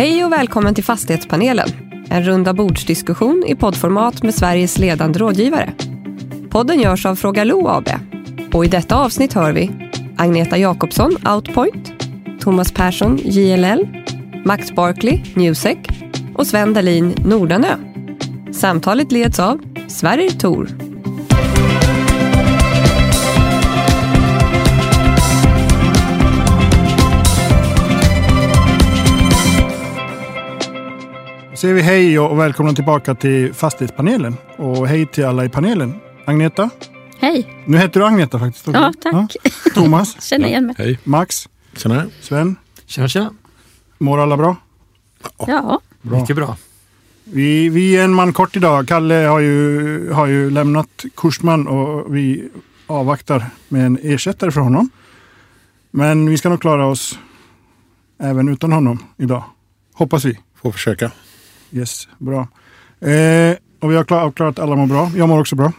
Hej och välkommen till Fastighetspanelen. En runda bordsdiskussion i poddformat med Sveriges ledande rådgivare. Podden görs av Fråga Lo AB. Och i detta avsnitt hör vi Agneta Jakobsson, Outpoint, Thomas Persson, JLL, Max Barkley, Newsec och Sven Dahlin, Nordanö. Samtalet leds av Sverrir Tor. Säger vi hej och välkomna tillbaka till Fastighetspanelen. Och hej till alla i panelen. Agneta? Hej! Nu heter du Agneta faktiskt. också. Ja, tack. Thomas? Känner igen mig. Hej. Max? Tjena. Sven? Tjena, tjena. Mår alla bra? Ja, Bra. Mycket bra. Vi, vi är en man kort idag. Kalle har ju, har ju lämnat Kursman och vi avvaktar med en ersättare för honom. Men vi ska nog klara oss även utan honom idag. Hoppas vi. Får försöka. Yes, bra. Eh, och vi har klar, avklarat att alla mår bra. Jag mår också bra.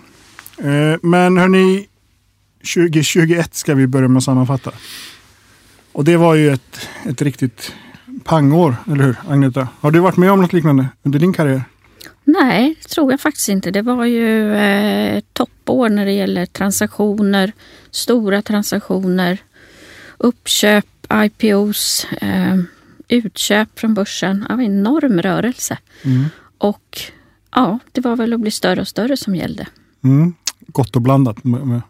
Eh, men hörni, 2021 ska vi börja med att sammanfatta. Och det var ju ett, ett riktigt pangår, eller hur Agneta? Har du varit med om något liknande under din karriär? nej, det tror jag faktiskt inte. Det var ju eh, ett toppår när det gäller transaktioner, stora transaktioner, uppköp, IPOs, eh, utköp från börsen. Ja, enorm rörelse. Mm. Och ja, det var väl att bli större och större som gällde. Mm. Gott och blandat. med-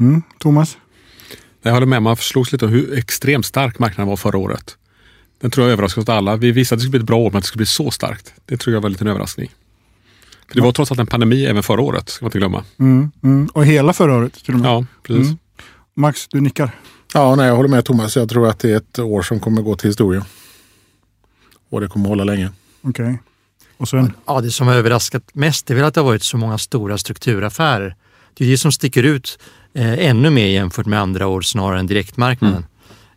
Mm. Thomas? Jag håller med, man slogs lite om hur extremt stark marknaden var förra året. Den tror jag överraskade oss alla. Vi visste att det skulle bli ett bra år, men att det skulle bli så starkt. Det tror jag var lite en överraskning. För det var trots allt en pandemi även förra året, ska man inte glömma. Mm. Mm. Och hela förra året till och med. Ja, precis. Mm. Max, du nickar. Ja, nej, jag håller med Thomas. Jag tror att det är ett år som kommer gå till historien. Och det kommer hålla länge. Okej. Och Sven? Ja, det som har överraskat mest är väl att det har varit så många stora strukturaffärer. Det är det som sticker ut eh, ännu mer jämfört med andra år snarare än direktmarknaden.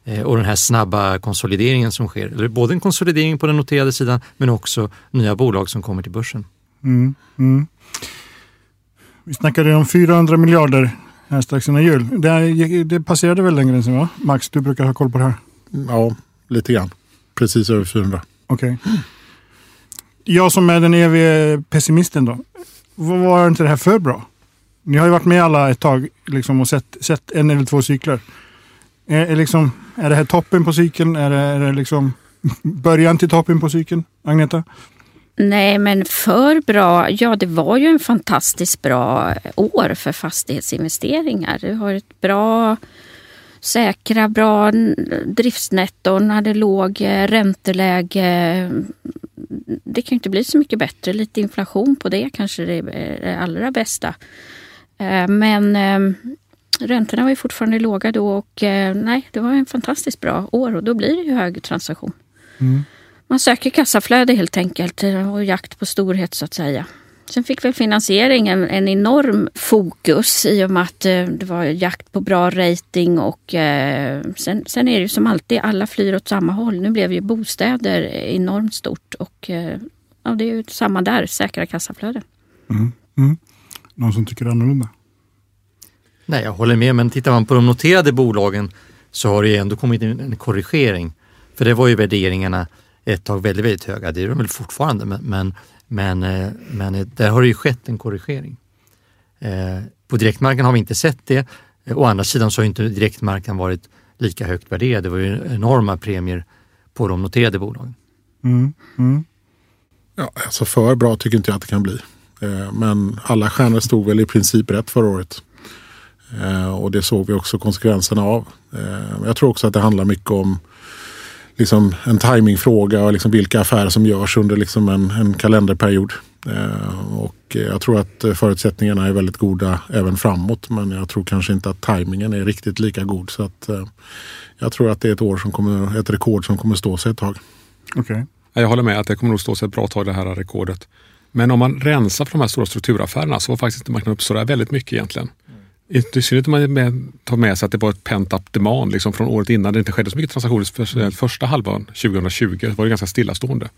Eh, och den här snabba konsolideringen som sker. Eller både en konsolidering på den noterade sidan men också nya bolag som kommer till börsen. Mm. Mm. Vi snackade om 400 miljarder här strax innan jul. Det, det passerade väl den gränsen va? Max, du brukar ha koll på det här. Ja, lite grann. Precis över 400. Okej. Jag som är den evige pessimisten då. Var inte det här för bra? Ni har ju varit med alla ett tag liksom, och sett, sett en eller två cykler. Är, är, liksom, är det här toppen på cykeln? Är det, är det liksom början till toppen på cykeln? Agneta? Nej, men för bra. Ja, det var ju en fantastiskt bra år för fastighetsinvesteringar. Du har ett bra, säkra, bra driftsnetton, hade låg eh, ränteläge. Det kan ju inte bli så mycket bättre. Lite inflation på det kanske det är det allra bästa. Eh, men ehm, räntorna var ju fortfarande låga då och eh, nej, det var en fantastiskt bra år och då blir det ju hög transaktion. Mm. Man söker kassaflöde helt enkelt och jakt på storhet så att säga. Sen fick väl finansieringen en enorm fokus i och med att eh, det var jakt på bra rating och eh, sen, sen är det ju som alltid, alla flyr åt samma håll. Nu blev ju bostäder enormt stort och eh, ja, det är ju samma där, säkra kassaflöden. Någon som tycker annorlunda? Nej, jag håller med, men tittar man på de noterade bolagen så har det ju ändå kommit en korrigering. För det var ju värderingarna ett tag väldigt, väldigt höga. Det är de väl fortfarande, men, men, men, eh, men eh, där har det ju skett en korrigering. Eh, På direktmarknaden har vi inte sett det. Å andra sidan så har inte direktmarknaden varit lika högt värderad. Det var ju enorma premier på de noterade bolagen. Mm. Mm. Ja, alltså för bra tycker inte jag att det kan bli. Men alla stjärnor stod väl i princip rätt förra året. Och det såg vi också konsekvenserna av. Jag tror också att det handlar mycket om liksom en timingfråga och liksom vilka affärer som görs under liksom en, en kalenderperiod. Eh, Och jag tror att förutsättningarna är väldigt goda även framåt. Men jag tror kanske inte att timingen är riktigt lika god. Så att, eh, jag tror att det är ett år som kommer, ett rekord som kommer stå sig ett tag. Ja, Jag håller med att det kommer nog stå sig ett bra tag det här rekordet. Men om man rensar för de här stora strukturaffärerna så var faktiskt inte marknaden upp så där väldigt mycket egentligen. Inte I synnerhet om man med, tar med sig att det var ett pent-up demand liksom från året innan. Det inte skedde så mycket transaktioner för första halvan 2020. var det ganska stillastående.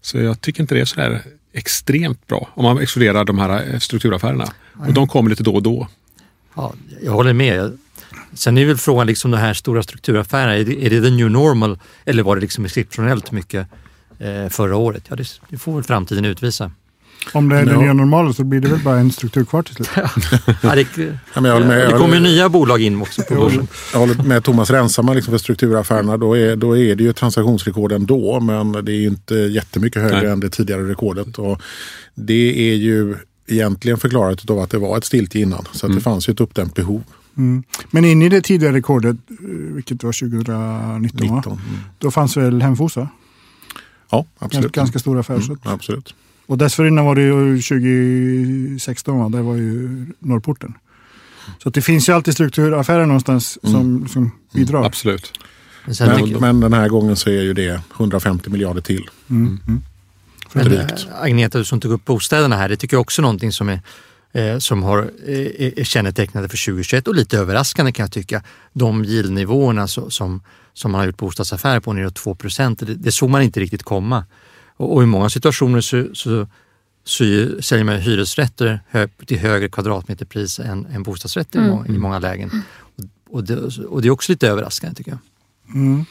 Så jag tycker inte det är så där extremt bra om man exkluderar de här eh, strukturaffärerna. Och de kommer lite då och då. Ja, jag håller med. Sen är väl frågan, liksom de här stora strukturaffärerna, är det, är det the new normal eller var det liksom exceptionellt mycket eh, förra året? Ja, det, det får väl framtiden utvisa. Om det är Ja. den nya normala så blir det väl bara en struktur kvar till slut. Ja, det, Ja, men jag håller med, jag det kommer håller, nya bolag in också på börsen. jag håller med Thomas. Rensar man liksom för strukturaffärerna då är, då är det ju transaktionsrekord ändå. Men det är ju inte jättemycket högre Nej. än det tidigare rekordet. Och det är ju egentligen förklarat av att det var ett stiltje innan. Så att det fanns ju ett uppdämt behov. Mm. Men inne i det tidigare rekordet, eh, vilket var 2019, va? 19. Mm. då fanns väl Hemfosa? Ja, Ganska, absolut. ganska stor affär. Mm, Så. absolut. Och dessförinnan var det ju 2016, va? det var ju Norrporten. Så att det finns ju alltid strukturaffärer någonstans som, som bidrar. Absolut. Men, Men, men den här gången så är ju det 150 miljarder till. Mm. Mm. Men, drygt. eh, Agneta, du som tog upp bostäderna här, det tycker jag också är någonting som är eh, som har, eh, kännetecknande för 2021 och lite överraskande kan jag tycka. De yieldnivåerna som, som man har gjort bostadsaffärer på neråt 2 procent, det, det såg man inte riktigt komma. Och, och i många situationer så, så, så säljer man hyresrätter hö, till högre kvadratmeterpris än, än bostadsrätter i, Mm. i många lägen. Och, och, det, och det är också lite överraskande tycker jag. Mm.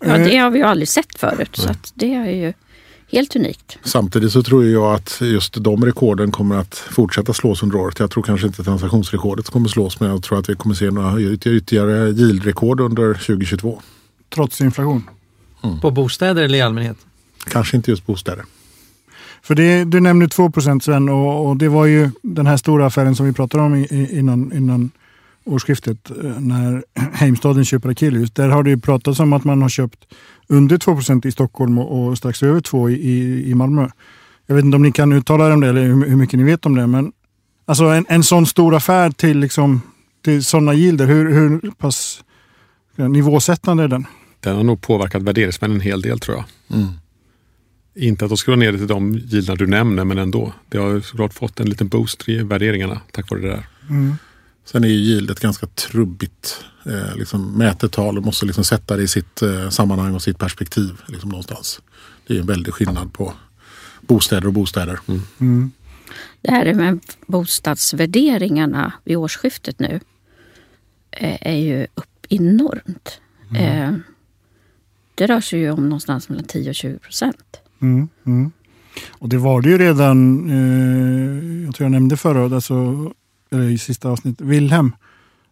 Ja, Eh, det har vi ju aldrig sett förut. Så att det är ju helt unikt. Samtidigt så tror jag att just de rekorden kommer att fortsätta slås under året. Jag tror kanske inte transaktionsrekordet kommer slås men jag tror att vi kommer se några yt- ytterligare yieldrekord under 2022. Trots inflation. På bostäder eller i allmänhet? Kanske inte just bostäder. För det, du nämnde 2 Sven och, och det var ju den här stora affären som vi pratade om i, i, innan, innan årsskiftet eh, när Heimstaden köper Akelius. Där har det ju pratats om att man har köpt under 2% i Stockholm och, och strax över 2 i, i, Malmö. Jag vet inte om ni kan uttala er om det eller hur, hur mycket ni vet om det. Men alltså en, en sån stor affär till, liksom, till sådana yielder, hur, hur pass nivåsättande är den? Den har nog påverkat värderingsmännen en hel del tror jag. Mm. Inte att de ska vara nere till de yieldarna du nämner, men ändå. Det har ju såklart fått en liten boost i värderingarna tack vare det där. Mm. Sen är ju yield ett ganska trubbigt eh, liksom, mätetal och måste liksom sätta det i sitt eh, sammanhang och sitt perspektiv liksom, någonstans. Det är en väldig skillnad på bostäder och bostäder. Mm. Det här med bostadsvärderingarna vid årsskiftet nu eh, är ju upp enormt. Eh, Det rör sig ju om någonstans mellan 10 och 20 procent. Mm, mm. Och det var det ju redan, eh, jag tror jag nämnde förra, alltså, eller i sista avsnittet, Wilhelm.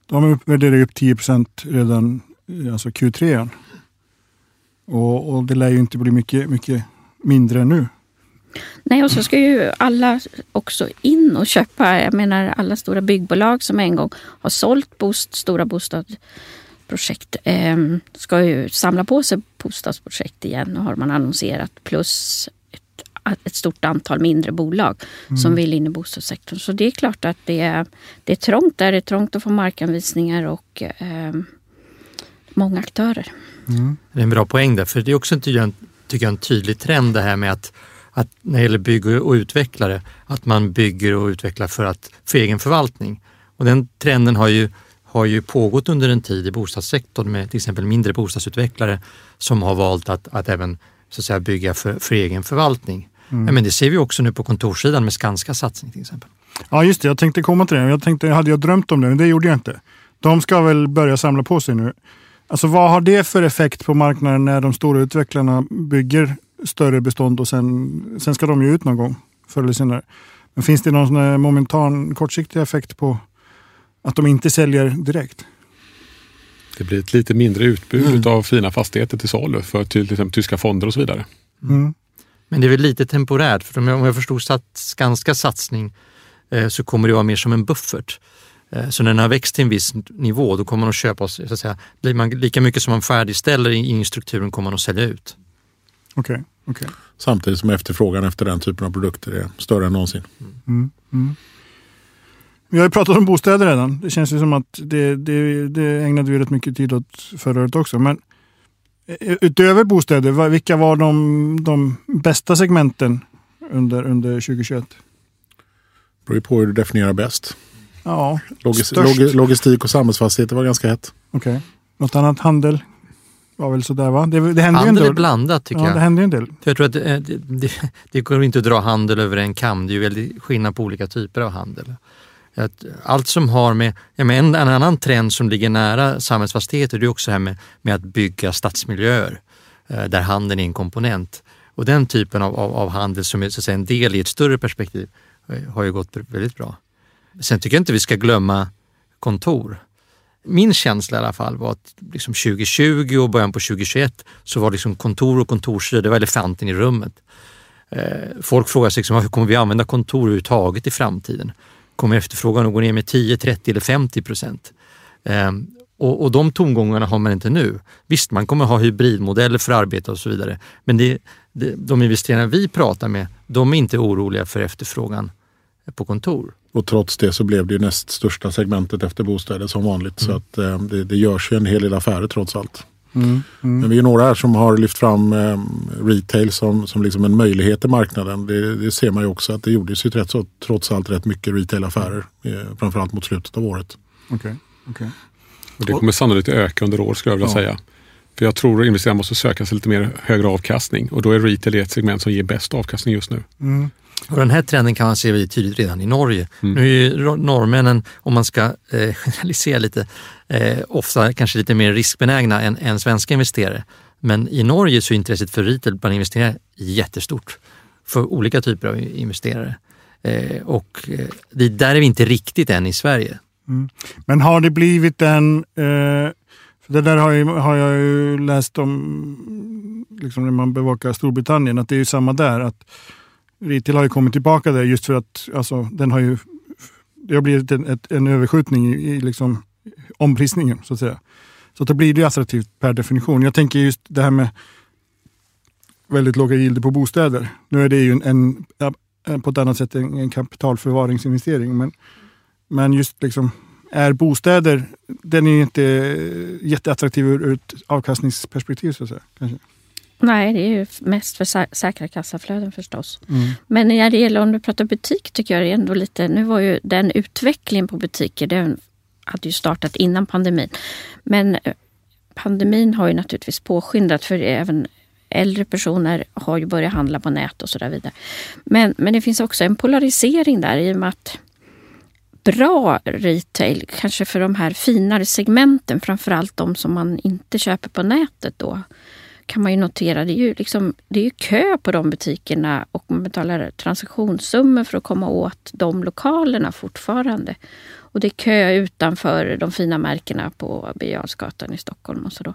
De värderade upp 10% redan eh, alltså Q3. -an. Och, och det lär ju inte bli mycket, mycket mindre nu. Nej, och så ska ju alla också in och köpa. Jag menar alla stora byggbolag som en gång har sålt bost, stora bostadsprojekt eh, ska ju samla på sig bostadsprojekt igen och har man annonserat. Plus ett, ett stort antal mindre bolag som vill in i bostadssektorn. Så det är klart att det är, det är trångt där. Det är trångt att få markanvisningar och eh, många aktörer. Det är en bra poäng där, för det är också en, ty- en, tycker jag, en tydlig trend det här med att, att när det gäller bygg och utvecklare, att man bygger och utvecklar för, att, för egen förvaltning. Och den trenden har ju, har ju pågått under en tid i bostadssektorn med till exempel mindre bostadsutvecklare som har valt att, att även så att säga, bygga för, för egen förvaltning. Ja, men det ser vi också nu på kontorssidan med Skanskas satsning till exempel. Ja just det, jag tänkte komma till det. Jag tänkte, hade jag drömt om det, men det gjorde jag inte. De ska väl börja samla på sig nu. Alltså vad har det för effekt på marknaden när de stora utvecklarna bygger större bestånd och sen, sen ska de ju ut någon gång förr eller senare. Men finns det någon momentan kortsiktig effekt på att de inte säljer direkt? Det blir ett lite mindre utbud av fina fastigheter till salu för till exempel tyska fonder och så vidare. Mm. Men det är väl lite temporärt, för om jag, förstod Skanskas satsning eh, så kommer det vara mer som en buffert. Eh, så när den har växt till en viss nivå då kommer man att köpa, så att säga, blir man lika mycket som man färdigställer i strukturen kommer man att sälja ut. Okej, okej. Samtidigt som efterfrågan efter den typen av produkter är större än någonsin. Mm. Mm. Vi har ju pratat om bostäder redan. Det känns ju som att det, det, det ägnade vi rätt mycket tid åt förra året också. Men eh, utöver bostäder, vilka var de, de bästa segmenten under, under 2021? Det beror ju på hur du definierar bäst. Ja, Logis, Störst. log, logistik och samhällsfastigheter var ganska hett. okej. Något annat? Handel? Var väl sådär va? Det, det hände ju en Handel är del. blandat tycker Ja, det jag. hände ju en del. För jag tror att det, det, det, det går inte att dra handel över en kam. Det är ju väldigt skillnad på olika typer av handel. Att allt som har med, ja, med en, en annan trend som ligger nära samhällsfastigheter det är också det här med, med att bygga stadsmiljöer eh, där handeln är en komponent. Och den typen av, av, av handel som är så att säga, en del i ett större perspektiv eh, har ju gått väldigt bra. Sen tycker jag inte vi ska glömma kontor. Min känsla i alla fall var att liksom 2020 och början på 2021 så var liksom kontor och kontorshyror, det var elefanten i rummet. Eh, folk frågar sig liksom, hur kommer vi använda kontor överhuvudtaget i framtiden? Kommer efterfrågan att gå ner med 10, 30 eller 50 procent? Eh, och, och de tongångarna har man inte nu. Visst, man kommer ha hybridmodeller för arbete och så vidare. Men det, det, de investerare vi pratar med, de är inte oroliga för efterfrågan på kontor. Och trots det så blev det ju näst största segmentet efter bostäder som vanligt. Mm. Så att eh, det, det görs ju en hel del affärer trots allt. Mm, mm. Men vi är några här som har lyft fram eh, retail som, som liksom en möjlighet i marknaden. Det, det, ser man ju också att det gjordes ju rätt, så, trots allt rätt mycket retailaffärer. Eh, framförallt mot slutet av året. Okay, okay. Och det kommer sannolikt öka under året skulle jag vilja ja. säga. För jag tror att investerare måste söka sig lite mer högre avkastning och då är retail ett segment som ger bäst avkastning just nu. Mm. Och den här trenden kan man se väldigt tydligt redan i Norge. Mm. Nu är ju norrmännen, om man ska eh, generalisera lite, eh, ofta kanske lite mer riskbenägna än, än svenska investerare. Men i Norge så är intresset för retail bland investerare jättestort för olika typer av investerare. Eh, och eh, det, där är vi inte riktigt än i Sverige. Mm. Men har det blivit en... Eh, för det där har jag, har jag ju läst om liksom när man bevakar Storbritannien, att det är ju samma där. att Retail har ju kommit tillbaka där just för att alltså, den har ju, det har blivit en, ett, en överskjutning i, i liksom, omprisningen så att säga. Så att då blir det attraktivt per definition. Jag tänker just det här med väldigt låga gilder på bostäder. Nu är det ju en, en eh, på ett annat sätt en, en kapitalförvaringsinvestering. Men, men just liksom, är bostäder, den är inte jätteattraktiv ur, ur ett avkastningsperspektiv så att säga. Kanske. Nej, det är ju mest för sä säkra kassaflöden förstås. Mm. Men när det gäller om du pratar butik tycker jag det är ändå lite, nu var ju den utvecklingen på butiker, den hade ju startat innan pandemin. Men eh, pandemin har ju naturligtvis påskyndat för även äldre personer har ju börjat handla på nät och så där vidare. Men, men det finns också en polarisering där i och med att bra retail, kanske för de här finare segmenten, framförallt de som man inte köper på nätet då, kan man ju notera, det är ju, liksom, det är ju kö på de butikerna och man betalar transaktionssummor för att komma åt de lokalerna fortfarande. Och det är kö utanför de fina märkena på Birger i Stockholm. Och så då.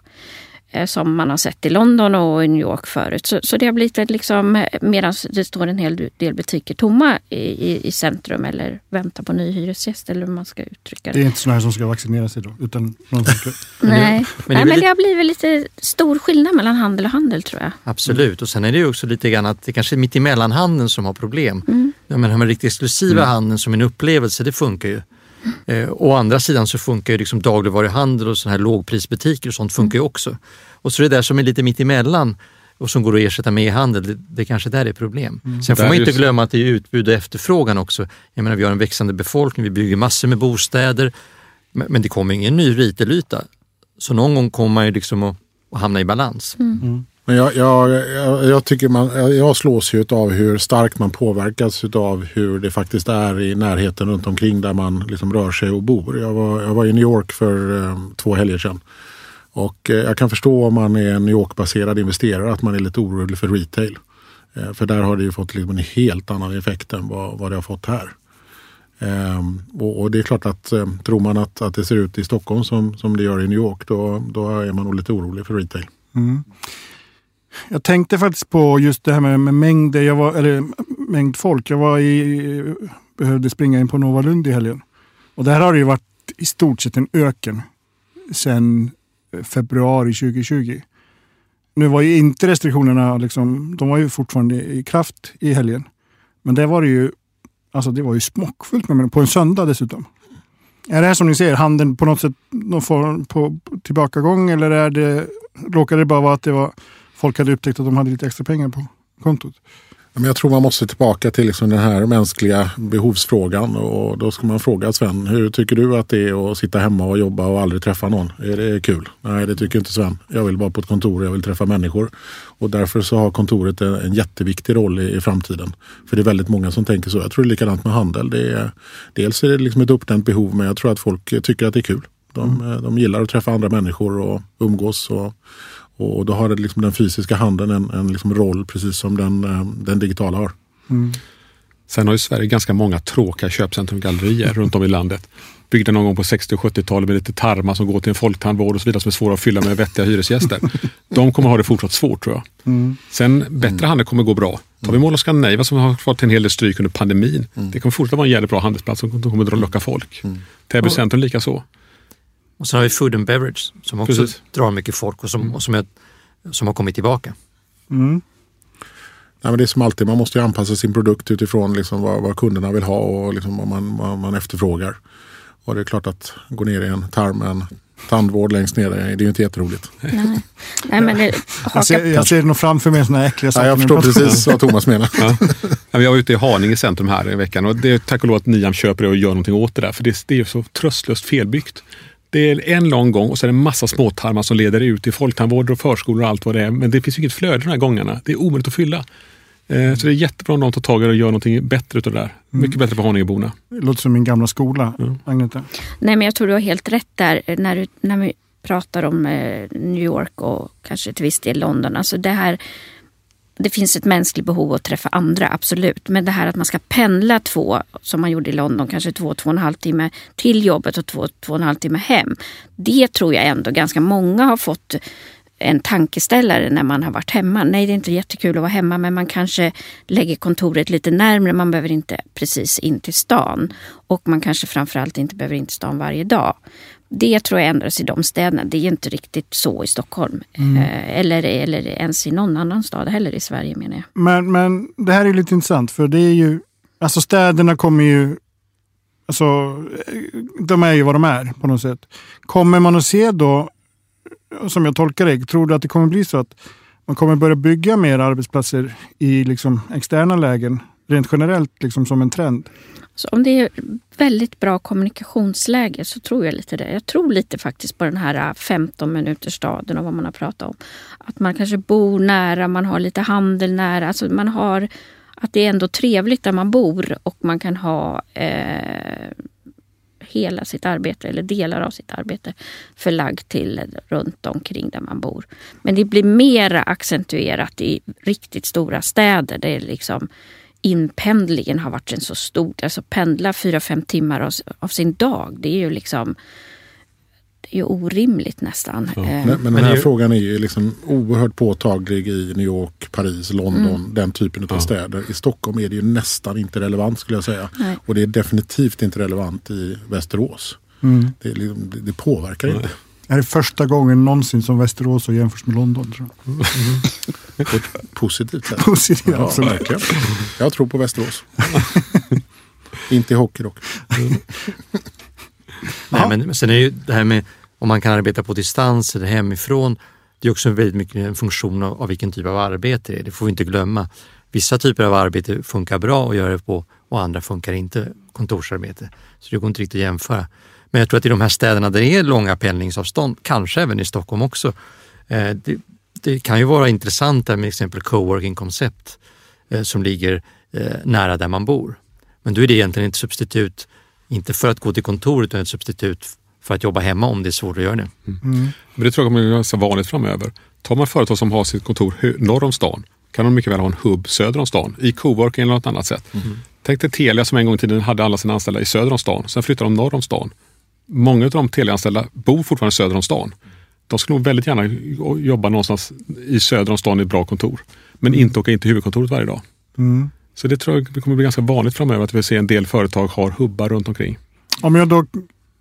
Eh, som man har sett i London och i New York förut. Så, så det har blivit liksom, medan det står en hel del butiker tomma i, i, i, centrum eller väntar på ny hyresgäst eller hur man ska uttrycka det. Det är inte sådana här som ska vaccinera sig då? Utan någon ska... Nej, men, det, Nej, men det har blivit lite stor skillnad mellan handel och handel tror jag. Absolut, och sen är det ju också lite grann att det kanske är mitt emellan handeln som har problem. Mm. Ja, men den riktigt exklusiva mm. handeln som en upplevelse, det funkar ju. Eh, å andra sidan så funkar ju liksom dagligvaruhandel och sådana här lågprisbutiker och sånt funkar ju också. Och så det där som är lite mitt emellan och som går att ersätta med e-handel, det, det kanske där är problem. Mm. Sen får man inte glömma att det är utbud och efterfrågan också. Jag menar, vi har en växande befolkning, vi bygger massor med bostäder, men, men det kommer ingen ny ritelyta. Så någon gång kommer man ju liksom att, att hamna i balans. Mm. Men jag, jag, jag, jag, tycker man, jag slås ju av hur starkt man påverkas av hur det faktiskt är i närheten runt omkring där man liksom rör sig och bor. Jag var, jag var i New York för eh, två helger sedan. Och eh, jag kan förstå om man är en New York-baserad investerare att man är lite orolig för retail. Eh, för där har det ju fått liksom en helt annan effekt än vad, vad det har fått här. Um, och, och, det är klart att um, tror man att, att det ser ut i Stockholm som, som det gör i New York då, då är man nog lite orolig för retail. Mm. Jag tänkte faktiskt på just det här med, med mängder, jag var, eller mängd folk. Jag var i, behövde springa in på Nova Lund i helgen. Och där har det ju varit i stort sett en öken sedan eh, februari 2020. Nu var ju inte restriktionerna, liksom, de var ju fortfarande i kraft i helgen. Men det var det ju, alltså det var ju smockfullt med människor, på en söndag dessutom. Är det här som ni ser, handeln på något sätt någon form på tillbakagång eller är det, råkade det bara vara att det var, folk hade upptäckt att de hade lite extra pengar på kontot? Men jag tror man måste tillbaka till liksom den här mänskliga behovsfrågan. Och då ska man fråga Sven, hur tycker du att det är att sitta hemma och jobba och aldrig träffa någon? Är det kul? Nej, det tycker inte Sven. Jag vill vara på ett kontor och jag vill träffa människor. Och därför så har kontoret en, en jätteviktig roll i, i, framtiden. För det är väldigt många som tänker så. Jag tror det är likadant med handel. Det är, dels är det liksom ett uppdämt behov, men jag tror att folk tycker att det är kul. De, mm. de gillar att träffa andra människor och umgås. Och, och då har det liksom den fysiska handeln en, en liksom roll precis som den, eh, den digitala har. Mm. Sen har ju Sverige ganska många tråkiga köpcentrum och gallerier runt om i landet. Byggda någon gång på 60 och 70-talet med lite tarmar som går till en folktandvård och så vidare som är svåra att fylla med vettiga hyresgäster. De kommer ha det fortsatt svårt tror jag. Mm. Sen bättre handel kommer gå bra. Tar vi Mall of Scandinavia som har fått en hel del stryk under pandemin. Mm. Det kommer fortsätta vara en jävligt bra handelsplats som kommer att locka folk. Mm. Täby centrum lika så. Och sen har vi Food and Beverage som också Precis. drar mycket folk och som, mm. och som, är, som har kommit tillbaka. Mm. Nej, men det är som alltid, man måste ju anpassa sin produkt utifrån liksom vad, vad kunderna vill ha och liksom vad, man, vad man efterfrågar. Och det är klart att gå ner i en tarm med en tandvård längst ner, det är ju inte jätteroligt. Nej. Nej, men det, jag, ser, jag ser nog framför mig sådana äckliga saker. Ja, jag förstår precis vad Thomas menar. Ja. Jag var ute i Haninge centrum här i veckan och det är tack och lov att Niam köper det och gör någonting åt det där. För det, det är så tröstlöst felbyggt. Det är en lång gång och så är det en massa småtarmar som leder ut i folktandvård och förskolor och allt vad det är. Men det finns inget flöde de här gångerna. Det är omöjligt att fylla. Eh, så det är jättebra om de tar tag i det och gör någonting bättre utav det där. Mm. Mycket bättre för Haningeborna. Det låter som min gamla skola, mm. Agneta. Nej, men jag tror du har helt rätt där när, du, när vi pratar om eh, New York och kanske till viss del London. Alltså det här det finns ett mänskligt behov att träffa andra, absolut. Men det här att man ska pendla två, som man gjorde i London, kanske två, två och en halv timme till jobbet och två, två och en halv timme hem. Det tror jag ändå ganska många har fått en tankeställare när man har varit hemma. Nej, det är inte jättekul att vara hemma men man kanske lägger kontoret lite närmre. Man behöver inte precis in till stan. Och man kanske framförallt inte behöver in till stan varje dag. Det tror jag ändras i de städerna. Det är inte riktigt så i Stockholm. Mm. Eh, eller, eller ens i någon annan stad heller i Sverige menar jag. Men, men det här är lite intressant för det är ju, alltså städerna kommer ju Alltså, de är ju vad de är på något sätt. Kommer man att se då som jag tolkar det, tror du att det kommer bli så att man kommer börja bygga mer arbetsplatser i liksom externa lägen, rent generellt liksom som en trend? Så om det är väldigt bra kommunikationsläge så tror jag lite det. Jag tror lite faktiskt på den här äh, 15 minuters staden och vad man har pratat om. Att man kanske bor nära, man har lite handel nära. Alltså man har, att det är ändå trevligt där man bor och man kan ha eh, hela sitt arbete eller delar av sitt arbete förlagd till runt omkring där man bor. Men det blir mera accentuerat i riktigt stora städer. Det är liksom inpendlingen har varit en så stor, alltså pendla fyra fem timmar av, av, sin dag. Det är ju liksom det är ju orimligt nästan. Ja. Eh, men, men den här ju... frågan är ju liksom oerhört påtaglig i New York, Paris, London, mm. den typen av ja. städer. I Stockholm är det ju nästan inte relevant skulle jag säga. Nej. Och det är definitivt inte relevant i Västerås. Mm. Det, liksom, det, det, påverkar Nej. inte. Det är första gången någonsin som Västerås har jämförts med London. Tror jag. Mm. Positivt sätt. Positivt, ja, absolut. Verkligen. Jag tror på Västerås. inte i hockey dock. Nej, men sen är ju det här med om man kan arbeta på distans eller hemifrån. Det är också väldigt mycket en funktion av, av vilken typ av arbete det är. Det får vi inte glömma. Vissa typer av arbete funkar bra att göra det på och andra funkar inte kontorsarbete. Så det går inte riktigt att jämföra. Men jag tror att i de här städerna där det är långa pendlingsavstånd, kanske även i Stockholm också, eh, det, det, kan ju vara intressant med exempel coworking-koncept eh, som ligger eh, nära där man bor. Men då är det egentligen ett substitut, inte för att gå till kontoret, utan ett substitut för att jobba hemma om det är svårt att göra det. Mm. Mm. Men det tror jag kommer bli ganska vanligt framöver. Tar man företag som har sitt kontor norr om stan kan de mycket väl ha en hubb söder om stan i coworking eller något annat sätt. Mm. Tänk dig Telia som en gång i tiden hade alla sina anställda i söder om stan. Sen flyttade de norr om stan. Många av de Telia-anställda bor fortfarande söder om stan. De skulle nog väldigt gärna jobba någonstans i söder om stan i ett bra kontor. Men inte åka in till huvudkontoret varje dag. Mm. Så det tror jag kommer bli ganska vanligt framöver att vi ser en del företag har hubbar runt omkring. Om jag då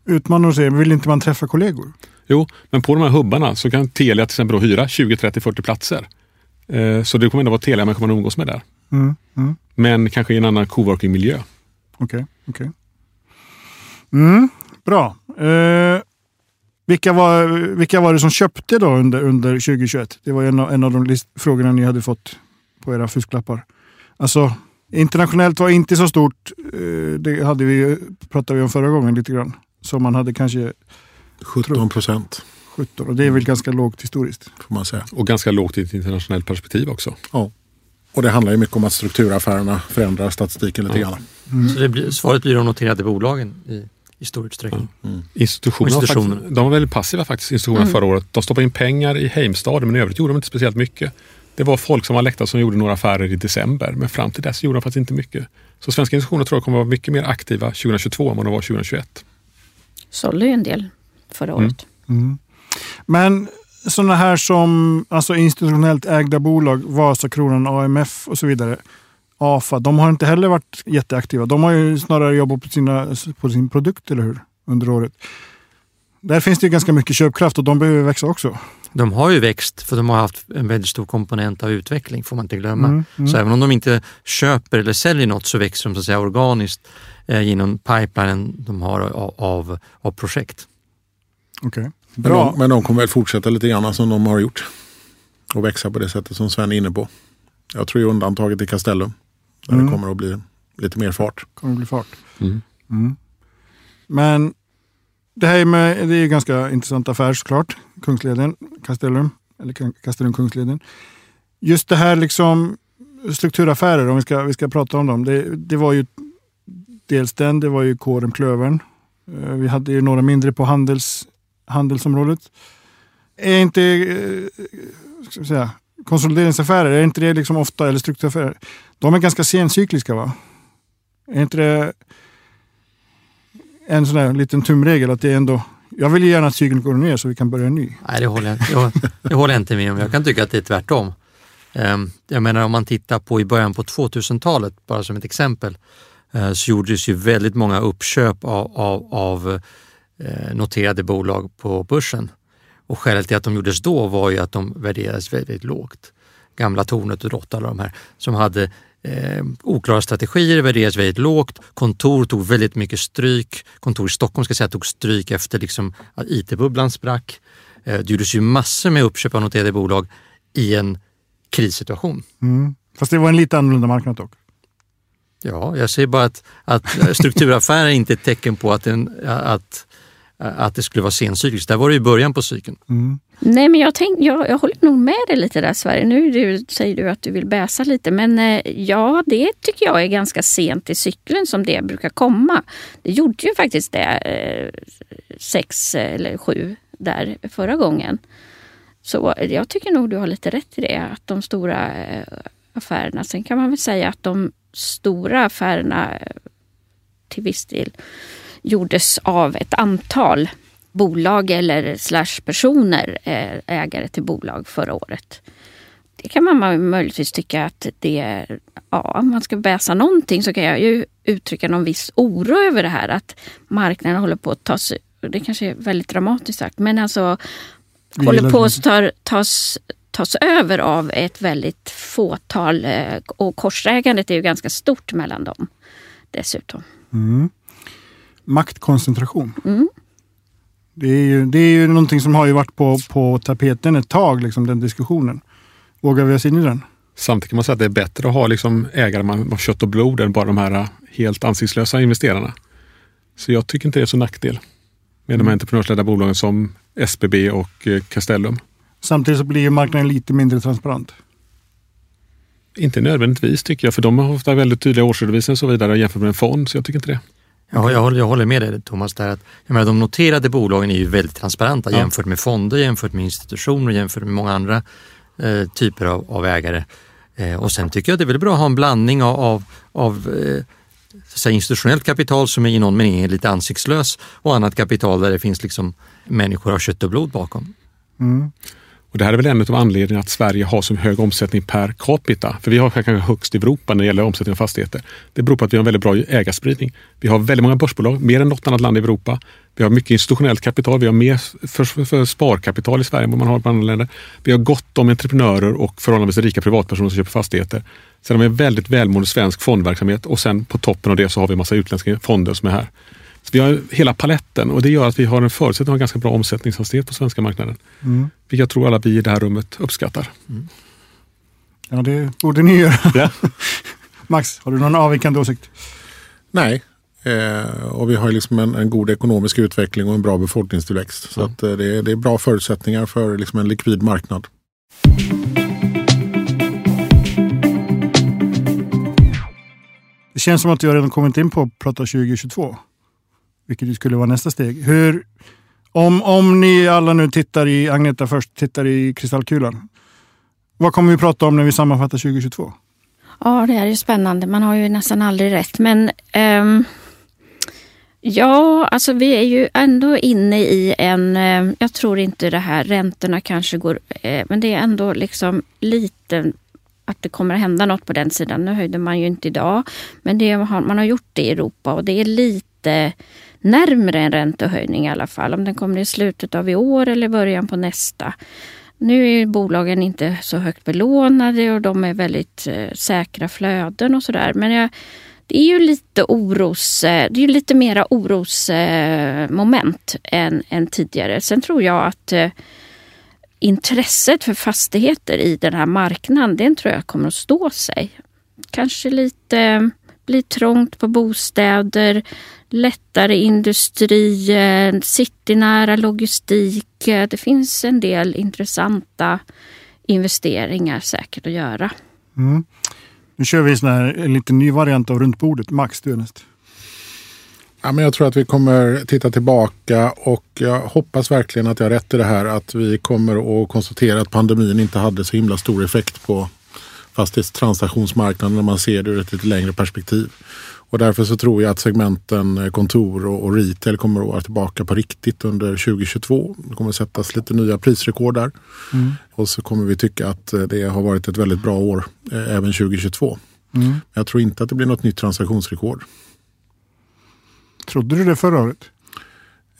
utmanar och säger, vill inte man träffa kollegor? Jo, men på de här hubbarna så kan Telia till exempel hyra 20, 30, 40 platser. Eh, så det kommer ändå vara Telia-människor man umgås med där. Mm, mm. Men kanske i en annan coworking-miljö. Okej, okay, okej. Okay. Mm, bra. Eh, vilka, var, vilka var det som köpte då under, under 2021? Det var en av, en av de list, frågorna ni hade fått på era fusklappar. Alltså, internationellt var inte så stort. eh, Det hade vi, pratade vi om förra gången lite grann. Så man hade kanske 17 procent 17 och det är väl ganska lågt historiskt. får man säga. Och ganska lågt i ett internationellt perspektiv också. Ja. Och det handlar ju mycket om att strukturaffärerna förändrar statistiken lite Ja. grann. Så det blir, svaret blir de noterade bolagen i, i stor utsträckning. Institutionerna, var Institutioner. faktiskt, de var väldigt passiva faktiskt, institutionerna förra året. De stoppade in pengar i Heimstad men i övrigt gjorde de inte speciellt mycket. Det var folk som var läckta som gjorde några affärer i december men fram till dess gjorde de faktiskt inte mycket. Så svenska institutioner tror jag kommer att vara mycket mer aktiva 2022 än vad de var 2021. Sålde ju en del förra året. Men sådana här som alltså institutionellt ägda bolag, Vasakronan, AMF och så vidare. AFA, de har inte heller varit jätteaktiva. De har ju snarare jobbat på, sina, på sin produkt, eller hur? Under året. Där finns det ju ganska mycket köpkraft och de behöver växa också. De har ju växt för de har haft en väldigt stor komponent av utveckling får man inte glömma. Mm, mm. Så även om de inte köper eller säljer något så växer de så att säga organiskt eh, genom pipelinen de har av, av, av projekt. Okej. Men Bra. de, men de kommer väl fortsätta lite grann som de har gjort. Och växa på det sättet som Sven är inne på. Jag tror ju undantaget är Castellum. Där Mm. det kommer att bli lite mer fart. kommer bli fart. Mm. Mm. Men det här är, med, det är ju ganska intressant affär såklart. Kungsleden, Castellum, eller Castellum Kungsleden. Just det här liksom strukturaffärer, om vi ska, vi ska prata om dem. Det, det var ju dels den, det var ju kåren Klövern. Eh, Vi hade ju några mindre på handels, handelsområdet. Är inte eh, ska vi säga, konsolideringsaffärer, är inte det liksom ofta, eller strukturaffärer, de är ganska sencykliska va? Är inte det en sån där liten tumregel att det är ändå... Jag vill gärna att cykeln går ner så vi kan börja en ny. Nej, det håller, jag, jag, det håller jag inte med om. Jag kan tycka att det är tvärtom. Ehm, jag menar om man tittar på i början på 2000-talet, bara som ett exempel, eh, så gjordes ju väldigt många uppköp av, av, av eh, noterade bolag på börsen. Och skälet till att de gjordes då var ju att de värderades väldigt lågt. Gamla Tornet och Rotta, alla de här, som hade eh, oklara strategier, värderades väldigt lågt. Kontor tog väldigt mycket stryk. Kontor i Stockholm ska säga tog stryk efter liksom att IT-bubblan sprack. Eh, det gjordes ju massor med uppköp av noterade bolag i en krissituation. Mm. Fast det var en lite annorlunda marknad dock. Ja, jag säger bara att, att strukturaffärer är inte ett tecken på att, en, att, att det skulle vara sencykliskt. Där var det i början på cykeln. Mm. Nej, men jag, tänk, jag, jag håller nog med dig lite där Sverige. Nu du, säger du att du vill bäsa lite, men eh, ja, det tycker jag är ganska sent i cykeln som det brukar komma. Det gjorde ju faktiskt det eh, sex eller sju där förra gången. Så jag tycker nog du har lite rätt i det, att de stora eh, affärerna. Sen kan man väl säga att de stora affärerna eh, till viss del gjordes av ett antal bolag eller slash personer eh, ägare till bolag förra året. Det kan man möjligtvis tycka att det är, ja, om man ska bäsa någonting så kan jag ju uttrycka någon viss oro över det här att marknaden håller på att tas, det kanske är väldigt dramatiskt sagt, men alltså håller på att tar, tas, tas över av ett väldigt fåtal eh, och korsägandet är ju ganska stort mellan dem dessutom. Mm. Maktkoncentration. Mm. Det, är ju, det är ju någonting som har ju varit på, på tapeten ett tag, liksom, den diskussionen. Vågar vi oss in i den? Samtidigt kan man säga att det är bättre att ha liksom ägare av kött och blod än bara de här helt ansiktslösa investerarna. Så jag tycker inte det är så nackdel med de här entreprenörsledda bolagen som SBB och eh, Castellum. Samtidigt så blir ju marknaden lite mindre transparent. Inte nödvändigtvis tycker jag, för de har ofta väldigt tydliga årsredovisningar och så vidare jämfört med en fond, så jag tycker inte det. Ja, jag, håller, jag håller med dig Thomas. Där att, jag menar, de noterade bolagen är ju väldigt transparenta Ja. jämfört med fonder, jämfört med institutioner, jämfört med många andra eh, typer av, av ägare. Eh, och sen tycker jag det är väldigt bra att ha en blandning av, av, av eh, att säga, institutionellt kapital som är i någon mening är lite ansiktslös och annat kapital där det finns liksom människor av kött och blod bakom. Mm. Och det här är väl en av anledningarna att Sverige har så hög omsättning per capita. För vi har kanske högst i Europa när det gäller omsättning av fastigheter. Det beror på att vi har en väldigt bra ägarspridning. Vi har väldigt många börsbolag, mer än något annat land i Europa. Vi har mycket institutionellt kapital. Vi har mer för, för, för sparkapital i Sverige än vad man har i andra länder. Vi har gott om entreprenörer och förhållandevis rika privatpersoner som köper fastigheter. Sen har vi en väldigt välmående svensk fondverksamhet och sen på toppen av det så har vi en massa utländska fonder som är här. Vi har hela paletten och det gör att vi har en förutsättning att ha ganska bra omsättningshastighet på svenska marknaden. Mm. Vilket jag tror alla vi i det här rummet uppskattar. Ja, det borde ni göra. Ja. Max, har du någon avvikande åsikt? Nej, eh, och vi har liksom en, en, god ekonomisk utveckling och en bra befolkningstillväxt. Så att, eh, det, är, det, är bra förutsättningar för liksom en likvid marknad. Det känns som att jag redan kommit in på att prata 2022. Vilket skulle vara nästa steg. Hur, om, om ni alla nu tittar i, Agneta först, tittar i kristallkulan. Vad kommer vi prata om när vi sammanfattar 2022? Ja, det är ju spännande. Man har ju nästan aldrig rätt. Men um, ja, alltså vi är ju ändå inne i en... Um, jag tror inte det här räntorna kanske går... Uh, men det är ändå liksom lite att det kommer att hända något på den sidan. Nu höjde man ju inte idag, men det har, man har gjort det i Europa och det är lite lite närmre en räntehöjning i alla fall. Om den kommer i slutet av i år eller början på nästa. Nu är bolagen inte så högt belånade och de är väldigt eh, säkra flöden och sådär. Men jag, det är ju lite oros, eh, det är lite mera orosmoment eh, än, än tidigare. Sen tror jag att eh, intresset för fastigheter i den här marknaden, den tror jag kommer att stå sig. Kanske lite blir trångt på bostäder, lättare industri, citynära logistik. Det finns en del intressanta investeringar säkert att göra. Mm. Nu kör vi en, en lite ny variant av runt bordet. Max, du är näst. Ja, men jag tror att vi kommer titta tillbaka och jag hoppas verkligen att jag har rätt i det här att vi kommer att konstatera att pandemin inte hade så himla stor effekt på fastighetstransaktionsmarknaden när man ser det ur ett lite längre perspektiv. Och därför så tror jag att segmenten eh, kontor och, retail kommer att vara tillbaka på riktigt under 2022. Det kommer att sättas lite nya prisrekord där. Mm. Och så kommer vi tycka att eh, det har varit ett väldigt bra år eh, även 2022. Mm. Jag tror inte att det blir något nytt transaktionsrekord. Trodde du det förra året?